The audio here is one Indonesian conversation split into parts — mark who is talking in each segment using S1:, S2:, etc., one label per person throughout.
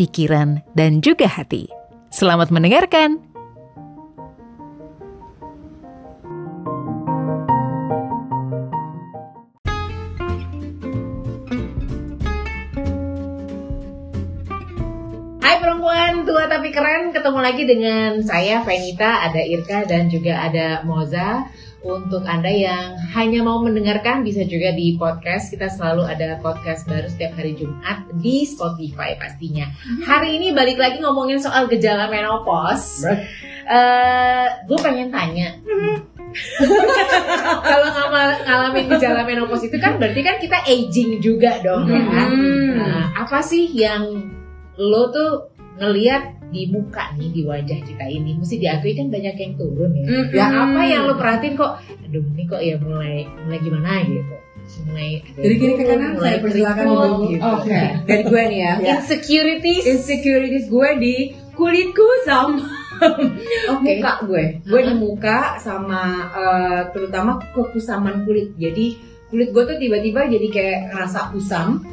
S1: pikiran, dan juga hati. Selamat mendengarkan! Hai perempuan tua tapi keren, ketemu lagi dengan saya Venita, ada Irka dan juga ada Moza. Untuk Anda yang hanya mau mendengarkan bisa juga di podcast. Kita selalu ada podcast baru setiap hari Jumat di Spotify pastinya. Hari ini balik lagi ngomongin soal gejala menopause. Eh, gue pengen tanya. Kalau ngama- ngalamin gejala menopause itu kan berarti kan kita aging juga dong ya kan?
S2: Hmm.
S1: Nah, apa sih yang lo tuh ngeliat di muka nih di wajah kita ini mesti diakui kan banyak yang turun ya.
S2: Mm-mm.
S1: Ya apa yang lo perhatiin kok? Aduh ini kok ya mulai mulai gimana gitu? Mulai
S2: Dari kiri ke kanan
S1: mulai
S2: saya persilakan
S1: gitu.
S2: Oke. Dari gue nih ya.
S1: Insecurities.
S2: Insecurities gue di kulitku sama
S1: Oke.
S2: muka gue. Gue di muka sama eh, terutama kekusaman kulit. Jadi kulit gue tuh tiba-tiba jadi kayak ngerasa kusam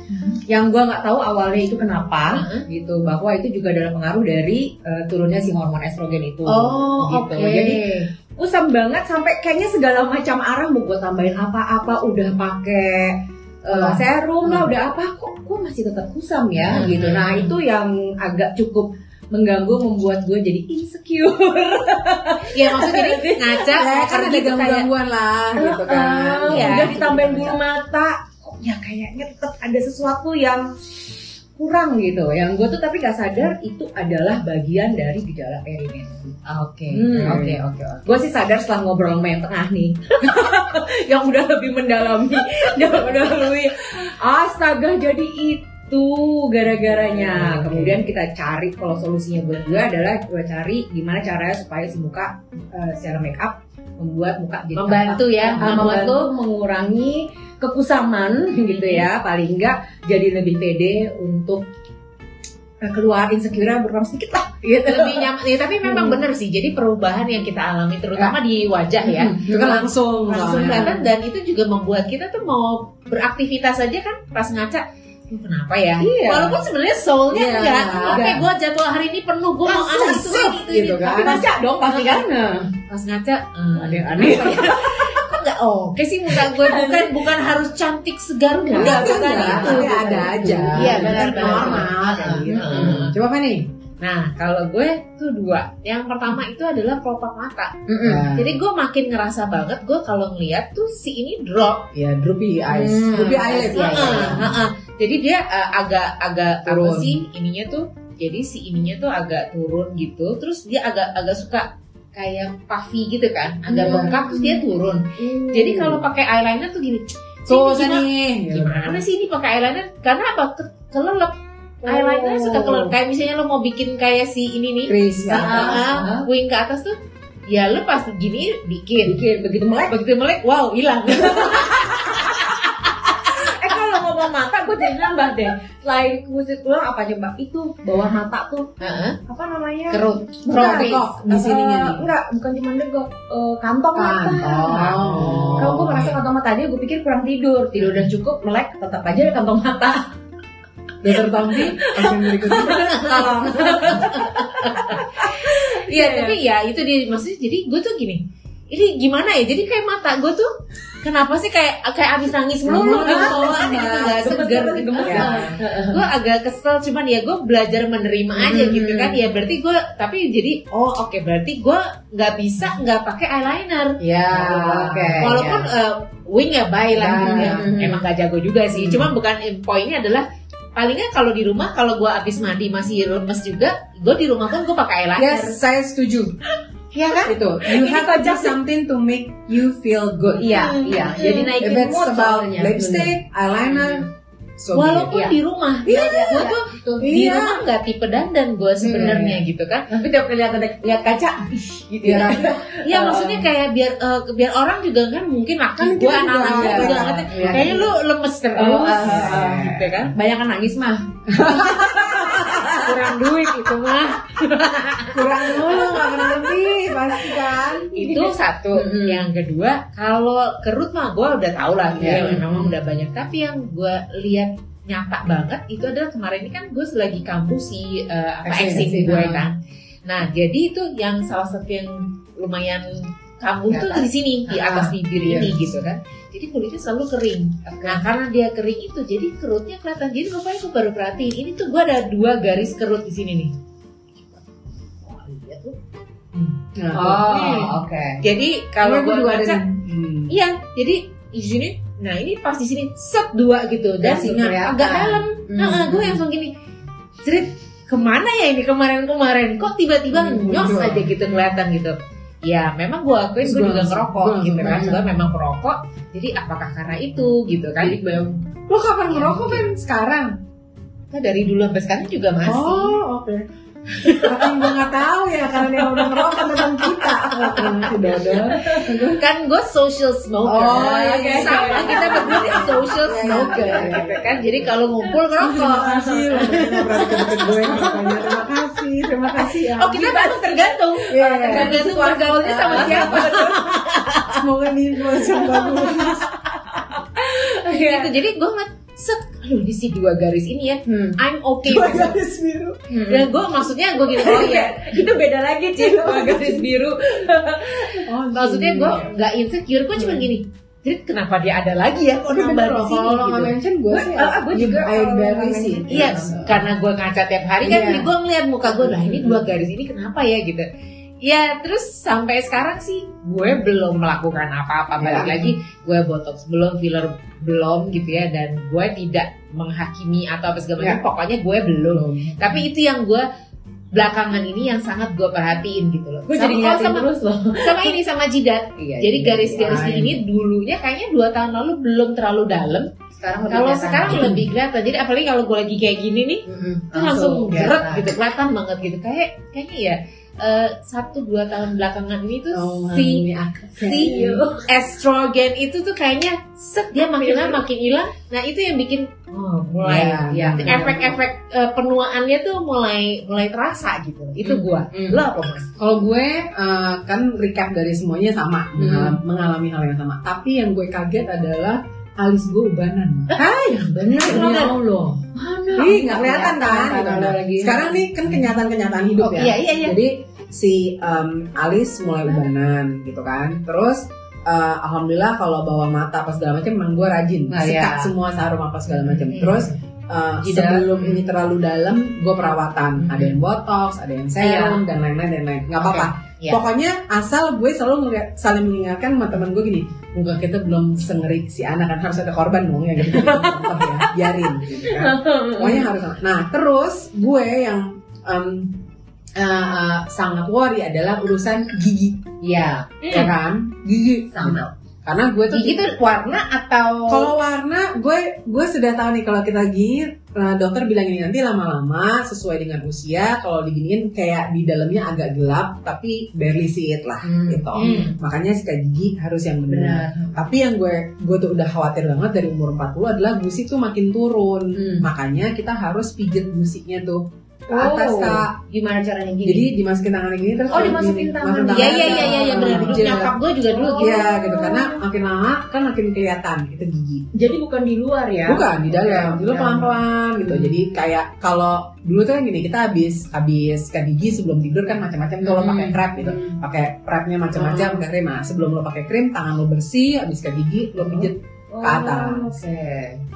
S2: yang gue nggak tahu awalnya itu kenapa
S1: Mhm.
S2: gitu bahwa itu juga adalah pengaruh dari eh, turunnya si hormon estrogen itu
S1: Oh,
S2: gitu
S1: oke.
S2: jadi usam banget sampai kayaknya segala macam arah mau gue tambahin apa-apa udah pakai uh, serum lah
S1: Hmm.
S2: udah apa kok kok masih tetap kusam ya
S1: Hmm.
S2: gitu nah itu yang agak cukup mengganggu membuat gue jadi insecure
S1: ya maksudnya jadi ngaca
S2: Ya, kan ada gangguan lah gitu kan
S1: Ah,
S2: ya, udah ditambahin bulu mata ya kayaknya tetap ada sesuatu yang kurang gitu. Yang gue tuh tapi gak sadar itu adalah bagian dari gejala perimenopause
S1: Oke,
S2: Hmm.
S1: oke, oke, oke.
S2: gue sih sadar setelah ngobrol sama yang tengah nih. Yang udah lebih mendalami yang udah lebih astaga jadi itu gara-garanya. Kemudian kita cari kalau solusinya buat gue adalah gue cari gimana caranya supaya si muka eh, secara make up membuat muka jadi
S1: Membantu ya, membuat
S2: membantu mengurangi kekusaman gitu ya paling enggak jadi lebih pede untuk eh, keluar insecure berkurang sedikit lah gitu
S1: lebih nyaman. Ya, tapi memang
S2: Hmm.
S1: benar sih. Jadi perubahan yang kita alami terutama di wajah ya.
S2: Hmm, itu kan langsung
S1: langsung kelihatan dan itu juga membuat kita tuh mau beraktivitas aja kan pas ngaca "Duh, kenapa ya?
S2: Iya.
S1: Walaupun sebenarnya soulnya
S2: Iya,
S1: enggak. Oke,
S2: enggak.
S1: gue jadwal hari ini penuh, gue mau ada itu,
S2: gitu
S1: ini.
S2: kan
S1: Tapi
S2: baca dong pasti kan nah,
S1: pas ngaca, eh,
S2: ada yang aneh
S1: kok nggak oke sih muka gue bukan bukan harus cantik segar
S2: Enggak,
S1: enggak, bukan itu.
S2: ada aja
S1: Iya, benar,
S2: normal gitu.
S1: heeh.
S2: coba apa nih
S1: Nah, kalau gue tuh dua. Yang pertama itu adalah kelopak mata.
S2: Jadi
S1: Jadi gue makin ngerasa banget gue kalau ngeliat tuh si ini drop.
S2: ya droopy eyes
S1: Hmm,
S2: droopy
S1: Heeh,
S2: ya
S1: heeh. Jadi dia uh, agak agak apa
S2: Turun.
S1: sih ininya tuh? Jadi si ininya tuh agak turun gitu. Terus dia agak agak suka kayak puffy gitu kan, agak
S2: Hmm.
S1: bengkak terus dia turun. Jadi kalau pakai eyeliner tuh gini.
S2: tuh
S1: "Ini gimana-
S2: nih
S1: gimana sih ini pakai eyeliner? Karena apa? Ke- kelelep. Eyeliner suka kelelep. Kayak misalnya lo mau bikin kayak si ini nih,
S2: Chris ya
S1: ah, wing ke atas tuh, ya lo pas gini dikit.
S2: Dikit, begitu melek
S1: Begitu melek, wow hilang.
S2: gue jadi nambah deh selain kulit tulang apa coba itu bawah mata tuh
S1: Heeh.
S2: apa namanya
S1: Kerut.
S2: Kok.
S3: di sininya
S2: Eh,
S3: nih.
S2: Enggak, bukan cuma degok. Eh, kantong mata.
S3: Kantong.
S2: Kalau gue merasa kantong mata dia, gue pikir kurang tidur. Tidur udah cukup, melek, tetap aja ada kantong mata.
S3: Dokter Tompi, pasien berikutnya.
S2: Tolong.
S1: Iya, tapi ya itu dia maksudnya jadi gue tuh gini. Ini gimana ya? Jadi kayak mata gue tuh kenapa sih kayak kayak abis nangis melulu gitu bawaan gitu nggak seger gitu.
S2: Gemes
S3: Ya.
S1: gue agak kesel cuman ya gue belajar menerima aja
S2: Hmm.
S1: gitu kan ya berarti gue tapi jadi oh oke berarti gue nggak bisa nggak pakai eyeliner
S3: Ya, oke.
S1: walaupun
S3: ya.
S1: eh, wing ya baik lah
S3: Ya.
S2: Hmm.
S1: emang gak jago juga sih
S3: Hmm.
S1: cuman bukan eh, poinnya adalah palingnya kalau di rumah kalau gue abis mandi masih lemes juga gue di rumah pun gue pakai eyeliner
S3: Yes, saya setuju.
S1: Iya kan
S3: Itu. You
S2: Ini
S3: have to do something to make you feel good.
S2: Iya,
S1: Hmm.
S2: iya.
S1: Hmm.
S2: Jadi
S3: If
S2: naikin mood
S3: about
S2: soalnya.
S3: lipstick, eyeliner, So
S1: Walaupun
S2: Iya.
S1: di rumah,
S3: Iya.
S1: gue tuh di
S3: Iya.
S1: rumah nggak tipe dandan gue sebenarnya gitu kan.
S2: Tapi tiap kali lihat lihat kaca, ih, gitu ya.
S3: apa?
S1: Iya maksudnya kayak biar eh, biar orang juga kan mungkin laki
S3: Kan
S1: gue anak-anak gue juga ngerti,
S3: Iya.
S1: kayaknya lu lemes terus
S2: Oh, ah, ah,
S3: ah.
S1: gitu kan.
S2: Banyak kan nangis mah.
S1: Kurang duit itu mah.
S3: kurang dulu nggak pernah lebih pasti kan.
S1: Itu satu.
S2: Mm-mm.
S1: Yang kedua, kalau kerut mah gue udah tau lah,
S3: Iya.
S1: ya, memang udah banyak. Tapi yang gue lihat nyata banget itu adalah kemarin ini kan gue lagi kampus si eh, apa
S3: eksis,
S1: gue
S3: ah.
S1: kan. Nah jadi itu yang salah satu yang lumayan kambuh
S3: Di
S1: tuh di sini di
S3: Ah,
S1: atas bibir
S3: iya.
S1: ini gitu kan. Jadi kulitnya selalu kering. Nah karena dia kering itu jadi kerutnya kelihatan. Jadi rupanya gue baru perhatiin ini tuh gue ada dua garis kerut di sini nih. Lihat tuh.
S3: Nah,
S2: Oh, oke.
S1: Jadi kalau
S3: gue
S1: gue
S3: ada
S1: baca,
S3: nih. Hmm.
S1: iya. Jadi di sini, nah ini pas di sini set dua gitu dan
S3: kelihatan.
S1: agak dalam.
S3: Hmm.
S1: Nah, gue langsung gini, cerit ke mana ya ini kemarin-kemarin? Kok tiba-tiba
S3: Hmm,
S1: nyos aja gitu kelihatan gitu. Ya memang gue akuin gue juga ngerokok
S3: gue
S1: gitu kan. Gue memang perokok. Jadi apakah karena itu gitu kan?
S3: Jadi bayang. Lo kapan ngerokok kan sekarang?
S1: Nah, dari dulu sampai sekarang juga masih.
S3: Oh, oke. Tapi gue nggak tahu ya karena dia udah ngerokok teman kita.
S1: Kan gue social smoker.
S3: Oh, iya, iya,
S1: Sama
S3: iya.
S1: kita berdua social
S3: Iya, iya,
S1: smoker
S3: iya, iya.
S1: gitu kan. Jadi kalau ngumpul
S3: Terima
S1: ngerokok.
S3: kasih udah berani deket gue. Terima kasih, ya.
S1: Oh kita baru tergantung.
S3: Iya, iya.
S1: Tergantung bergaulnya sama siapa.
S3: Semoga di influencer yang bagus.
S1: gitu. Jadi gue ngeliat set, aduh di si dua garis ini ya,
S3: Hmm.
S1: I'm okay.
S3: Dua
S1: it.
S3: garis biru.
S1: Dan gue maksudnya gue gini, oh ya,
S2: itu beda lagi sih dua garis biru.
S3: Oh,
S1: maksudnya gue nggak insecure, gue cuma gini, Jadi kenapa dia ada lagi ya? Kok nambah di sini
S3: kalau
S1: gitu?
S3: mention gue sih
S2: ah, gua juga
S3: dari sih.
S2: mention.
S1: Iya, karena gue ngaca tiap hari kan,
S3: Iya.
S1: jadi gue ngeliat muka gue, lah ini dua garis ini kenapa ya gitu. Ya terus sampai sekarang sih gue belum melakukan apa-apa balik
S3: Iya.
S1: lagi gue botox belum filler belum gitu ya dan gue tidak menghakimi atau apa segala macam
S3: Iya.
S1: pokoknya gue belum tapi itu yang gue belakangan ini yang sangat gue perhatiin gitu loh
S2: Gue jadi
S1: oh, sama,
S2: terus loh.
S1: sama ini sama jidat
S2: Iya,
S1: jadi garis-garis
S3: Iya.
S1: ini dulunya kayaknya dua tahun lalu belum terlalu dalam
S2: Sekarang
S1: kalau sekarang lebih kelihatan jadi apalagi kalau gue lagi kayak gini nih
S3: Mm-mm.
S1: itu langsung geret
S3: kelihatan.
S1: gitu kelihatan banget gitu kayak kayaknya ya eh, satu dua tahun belakangan ini tuh
S3: Oh,
S1: si si estrogen itu tuh kayaknya set dia makin lama makin hilang nah itu yang bikin oh, mulai
S3: Iya,
S1: ya
S3: benar.
S1: efek-efek eh, penuaannya tuh mulai mulai terasa gitu itu
S3: Hmm.
S1: gua
S3: Hmm.
S1: lo apa mas
S3: Kalau gue eh, kan recap dari semuanya sama,
S1: Hmm.
S3: mengalami hal yang sama. Tapi yang gue kaget adalah alis gue ubanan. Mak.
S1: Hai bener
S3: Demi Allah. Ih, nggak kelihatan kan?
S2: Lagi.
S3: Sekarang nih kan kenyataan-kenyataan hidup
S1: Oh,
S3: ya.
S1: iya iya iya
S3: Jadi si em, alis mulai ubanan gitu kan. Terus eh, alhamdulillah kalau bawa mata apa segala macam emang gue rajin
S2: Nah,
S3: sikat
S2: iya.
S3: semua sarung apa segala macam.
S1: Hmm.
S3: Terus
S1: Jidat.
S3: sebelum ini terlalu dalam gue perawatan.
S1: Hmm.
S3: Ada yang botox, ada yang serum dan lain-lain dan lain. Nggak apa-apa.
S1: Iya.
S3: Pokoknya asal gue selalu ngeliat, saling mengingatkan sama temen gue gini, muka kita belum sengeri si anak kan harus ada korban dong ya gitu. Ya, biarin gitu kan. Pokoknya harus. Nah terus gue yang eh, eh, sangat worry adalah urusan gigi,
S1: iya
S3: ya kan? Gigi
S1: sama
S3: Karena gue tuh
S1: gigi tuh warna atau
S3: kalau warna gue gue sudah tahu nih kalau kita gini eh, dokter bilang ini nanti lama-lama sesuai dengan usia kalau diginiin kayak di dalamnya agak gelap tapi barely see it lah
S1: Hmm.
S3: gitu.
S1: Hmm.
S3: Makanya sikat gigi harus yang benar.
S1: benar
S3: Tapi yang gue gue tuh udah khawatir banget dari umur 40 adalah gusi tuh makin turun.
S1: Hmm.
S3: Makanya kita harus pijit gusinya tuh
S1: Oh.
S3: atas kak.
S1: gimana caranya gini
S3: Jadi dimasukin tangannya gini terus
S1: oh dimasukin
S3: gini.
S1: tangan
S3: Masukin
S1: iya iya iya iya ya, benar dulu nyokap gue juga dulu gitu
S3: Iya gitu karena makin lama kan makin kelihatan itu gigi.
S2: Jadi bukan di luar ya?
S3: Bukan di dalam, dulu
S2: oke.
S3: pelan-pelan gitu. Jadi kayak kalau dulu tuh kan gini, kita habis habis sikat gigi sebelum tidur kan macam-macam tuh lo
S1: Hmm.
S3: pakai prep gitu. Pakai prepnya macam-macam, pakai krim. Nah, sebelum lo pakai krim, tangan lo bersih, habis sikat gigi lo pijit
S2: Oh,
S3: ke atas.
S2: Oke.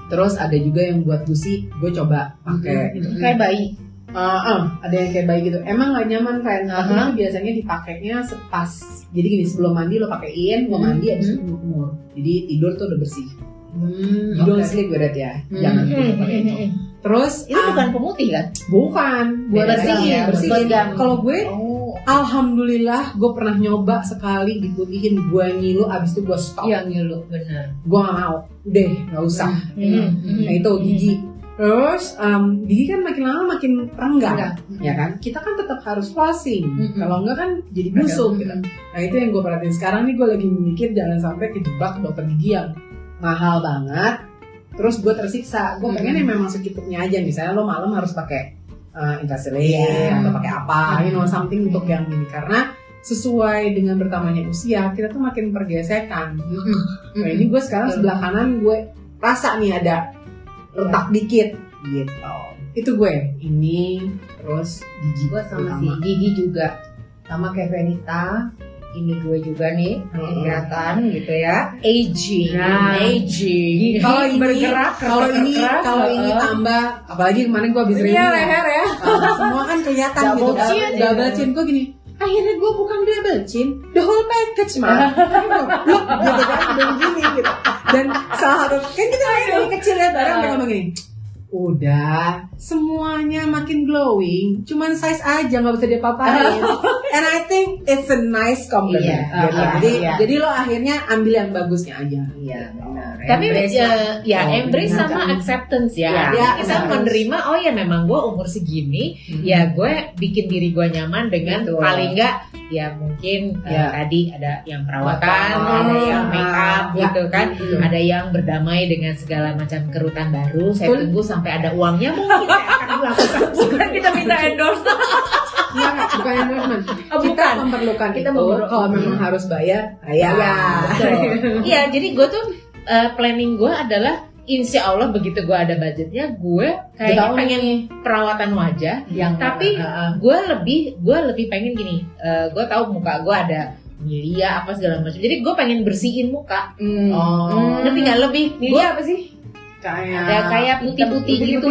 S3: Terus ada juga yang buat gusi, gue coba pakai gitu.
S1: kayak bayi
S3: Eh, eh, ada yang kayak bayi gitu. Emang gak nyaman kan?
S1: Aha.
S3: itu biasanya dipakainya sepas. Jadi gini, sebelum mandi lo pakein, lo
S1: Hmm.
S3: mandi habis itu
S1: Hmm.
S3: kumur. Jadi tidur tuh udah bersih.
S1: hmm,
S3: You don't
S1: oke.
S3: sleep with it ya.
S1: Hmm.
S3: Jangan
S1: Hmm,
S3: pakai
S1: hmm,
S3: itu.
S1: hmm.
S3: Terus
S1: itu
S3: ah,
S1: bukan pemutih kan
S3: bukan buat
S1: Bersihin,
S3: bersihin.
S1: buat
S3: bersihin. Kalau gue
S1: oh
S3: Alhamdulillah gue pernah nyoba sekali diputihin gue ngilu abis itu gue stop.
S2: Iya ngilu bener.
S3: Gue gak mau. Udah gak usah.
S2: Hmm.
S3: Nah itu gigi. Terus um, gigi kan makin lama makin renggang,
S2: Enggak.
S3: ya kan? Kita kan tetap harus flossing.
S2: Mm-mm.
S3: Kalau enggak kan jadi busuk gitu.
S2: Hmm.
S3: Nah itu yang gue perhatiin sekarang nih gue lagi mikir jangan sampai kejebak dokter gigi yang mahal banget. Terus gue tersiksa. Gue pengen yang memang secukupnya aja. Misalnya lo malam harus pakai uh, Invisalign
S2: Iya.
S3: atau pakai apa, you know something untuk yang ini karena sesuai dengan bertambahnya usia kita tuh makin pergesekan. Nah ini gue sekarang sebelah kanan gue rasa nih ada retak dikit gitu. Itu gue ini terus gigi
S2: Gue sama si Gigi juga sama kayak Venita. Ini gue juga nih
S3: Mm-mm.
S2: kelihatan gitu ya. Aging,
S1: Nah.
S2: aging.
S3: Kalau ini
S1: Bergerak,
S3: kalau ini kalau ini tambah apalagi kemarin gue habis
S1: Iya
S3: ya.
S1: leher ya.
S3: Uh, semua kan kelihatan
S2: Double
S3: gitu
S2: chin,
S3: double,
S2: ya.
S3: chin gue gini akhirnya gue bukan double chin the whole package mah look gitu kan udah gini gitu. Dan salah satu kan kita lagi kecil ya bareng dia ngomong gini udah semuanya makin glowing cuman size aja nggak bisa diapa-apain and I think it's a nice compliment
S2: Iya,
S3: gitu.
S2: uh,
S3: jadi
S2: iya.
S3: jadi lo akhirnya ambil yang bagusnya aja
S2: Iya benar.
S1: Tapi
S2: Embrace
S1: ya, ya
S3: Oh,
S1: embrace
S3: benar,
S1: sama
S3: kan?
S1: acceptance ya.
S2: Ya,
S3: ya,
S1: kita
S3: harus.
S1: menerima oh ya memang gue umur segini, ya gue bikin diri gue nyaman dengan
S2: Betul.
S1: paling enggak ya mungkin eh,
S3: Ya.
S1: tadi ada yang perawatan,
S3: Perawatan.
S1: ada yang make up
S3: Ya.
S1: gitu kan,
S3: Betul.
S1: ada yang berdamai dengan segala macam kerutan baru. Saya tunggu sampai ada uangnya mungkin saya akan melakukan. Bukan kita minta endorse.
S3: Enggak, bukan endorsement.
S1: Oh,
S3: kita
S1: bukan.
S3: memerlukan
S1: Kita
S3: itu.
S1: memerlukan.
S3: Kalau memang harus bayar, bayar.
S1: Iya, betul. Iya, jadi gue tuh eh, planning gue adalah Insya Allah begitu gue ada budgetnya, gue kayaknya pengen perawatan wajah.
S2: yang
S1: Tapi
S2: uh, uh,
S1: gue lebih gue lebih pengen gini, gue tahu muka gue ada milia apa segala macam. Jadi gue pengen bersihin muka.
S3: Hmm.
S2: Oh.
S1: Ngerti nggak lebih? Gue
S2: apa sih?
S3: Kayak
S1: ada kayak putih-putih gitu.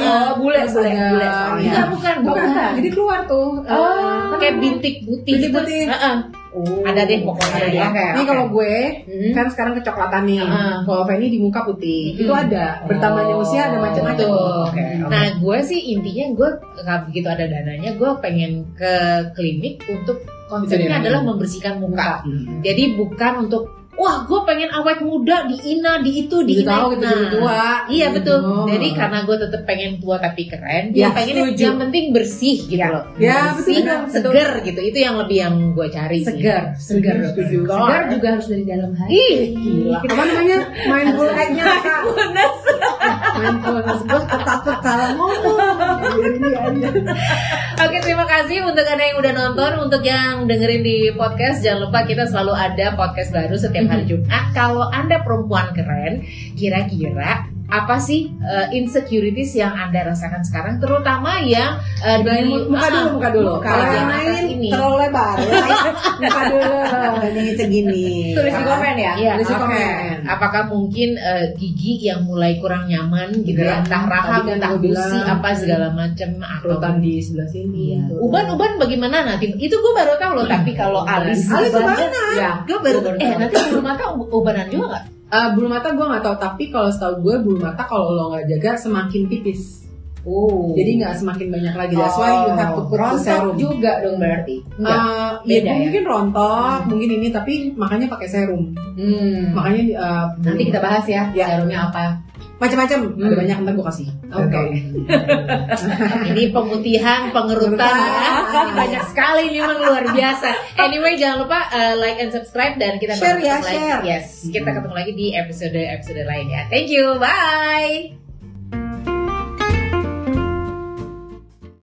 S1: Oh, bule, bule, bule. bukan,
S3: Bukan.
S1: bukan.
S3: Jadi keluar tuh.
S1: Oh, kayak bintik putih gitu.
S3: Putih-putih.
S1: Heeh.
S3: Oh.
S1: Ada deh pokoknya
S3: Ada
S1: ya.
S3: deh. Ini kalau gue
S1: Hmm.
S3: kan sekarang kecoklatan nih.
S1: Heeh.
S3: Kalau Feni di muka putih.
S1: Hmm.
S3: Itu ada. Bertambahnya
S2: Oh.
S3: usia ada macam-macam. Oke.
S1: Nah, gue sih intinya gue kalau begitu ada dananya, gue pengen ke klinik untuk konsepnya adalah membersihkan muka.
S3: Hmm.
S1: Jadi bukan untuk wah gue pengen awet muda di ina di itu di ina.
S3: tahu gitu
S1: Nah,
S3: jadi tua.
S1: Iya betul.
S3: Oh.
S1: Jadi karena gue tetap pengen tua tapi keren,
S3: Ya,
S1: gue pengen
S3: setuju.
S1: yang penting bersih gitu loh.
S3: Ya,
S1: bersih,
S3: betul, betul.
S1: seger gitu. Itu yang lebih yang gue cari. sih.
S3: Segar, segar.
S2: Segar juga harus dari dalam hati.
S1: Ih,
S3: Gila. Apa namanya? Mindful act-nya kak. Mindfulness. Gue takut salah ngomong.
S1: Terima kasih untuk anda yang udah nonton Untuk yang dengerin di podcast Jangan lupa kita selalu ada podcast baru setiap hari Jumat. Kalau anda perempuan keren Kira-kira apa sih uh, insecurities yang anda rasakan sekarang Terutama yang uh, di
S3: muka dulu,
S1: Ah,
S3: muka dulu.
S1: muka
S3: Kalau
S1: yang
S3: lain
S1: ini.
S3: terlalu lebar. ya. muka dulu. Ini segini.
S2: Tulis di komen ya.
S1: Iya,
S3: Tulis di
S1: oke.
S3: komen.
S1: Apakah mungkin uh, gigi yang mulai kurang nyaman gitu ya,
S3: Iya.
S1: entah rahang,
S3: kan
S1: entah gusi, apa segala macam atau
S3: Rutan di sebelah sini.
S1: Iya. Uban-uban bagaimana nanti? Itu gue baru tahu loh. Tapi kalau alis,
S3: Alis ubanan.
S1: ya, gue baru Eh nanti bulu mata ub- ubanan juga nggak?
S3: Eh, bulu mata gue nggak tahu tapi kalau setahu gue bulu mata kalau lo nggak jaga semakin tipis.
S1: Oh.
S3: Jadi nggak semakin banyak lagi. That's why you have to put the
S2: rontok
S3: serum.
S2: juga dong berarti.
S1: Enggak.
S3: Eh,
S1: Beda
S3: ya,
S1: ya?
S3: mungkin rontok, mungkin ini tapi makanya pakai serum.
S2: Hmm.
S3: Makanya eh,
S2: Nanti kita bahas ya,
S3: Ya.
S2: serumnya apa.
S3: Macam-macam. Ada
S2: Hmm.
S3: banyak ntar gue kasih.
S2: Oke.
S1: Ini pemutihan, pengerutan ya. Banyak sekali ini memang luar biasa. Anyway, jangan lupa uh, like and subscribe dan kita
S3: Share ya,
S1: lagi.
S3: share.
S1: Yes, kita ketemu lagi di episode episode lainnya. Thank you. Bye.